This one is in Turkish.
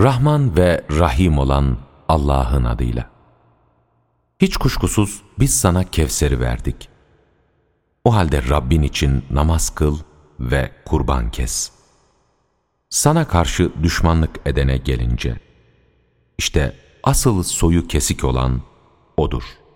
Rahman ve Rahim olan Allah'ın adıyla. Hiç kuşkusuz biz sana Kevser'i verdik. O halde Rabbin için namaz kıl ve kurban kes. Sana karşı düşmanlık edene gelince, işte asıl soyu kesik olan O'dur.''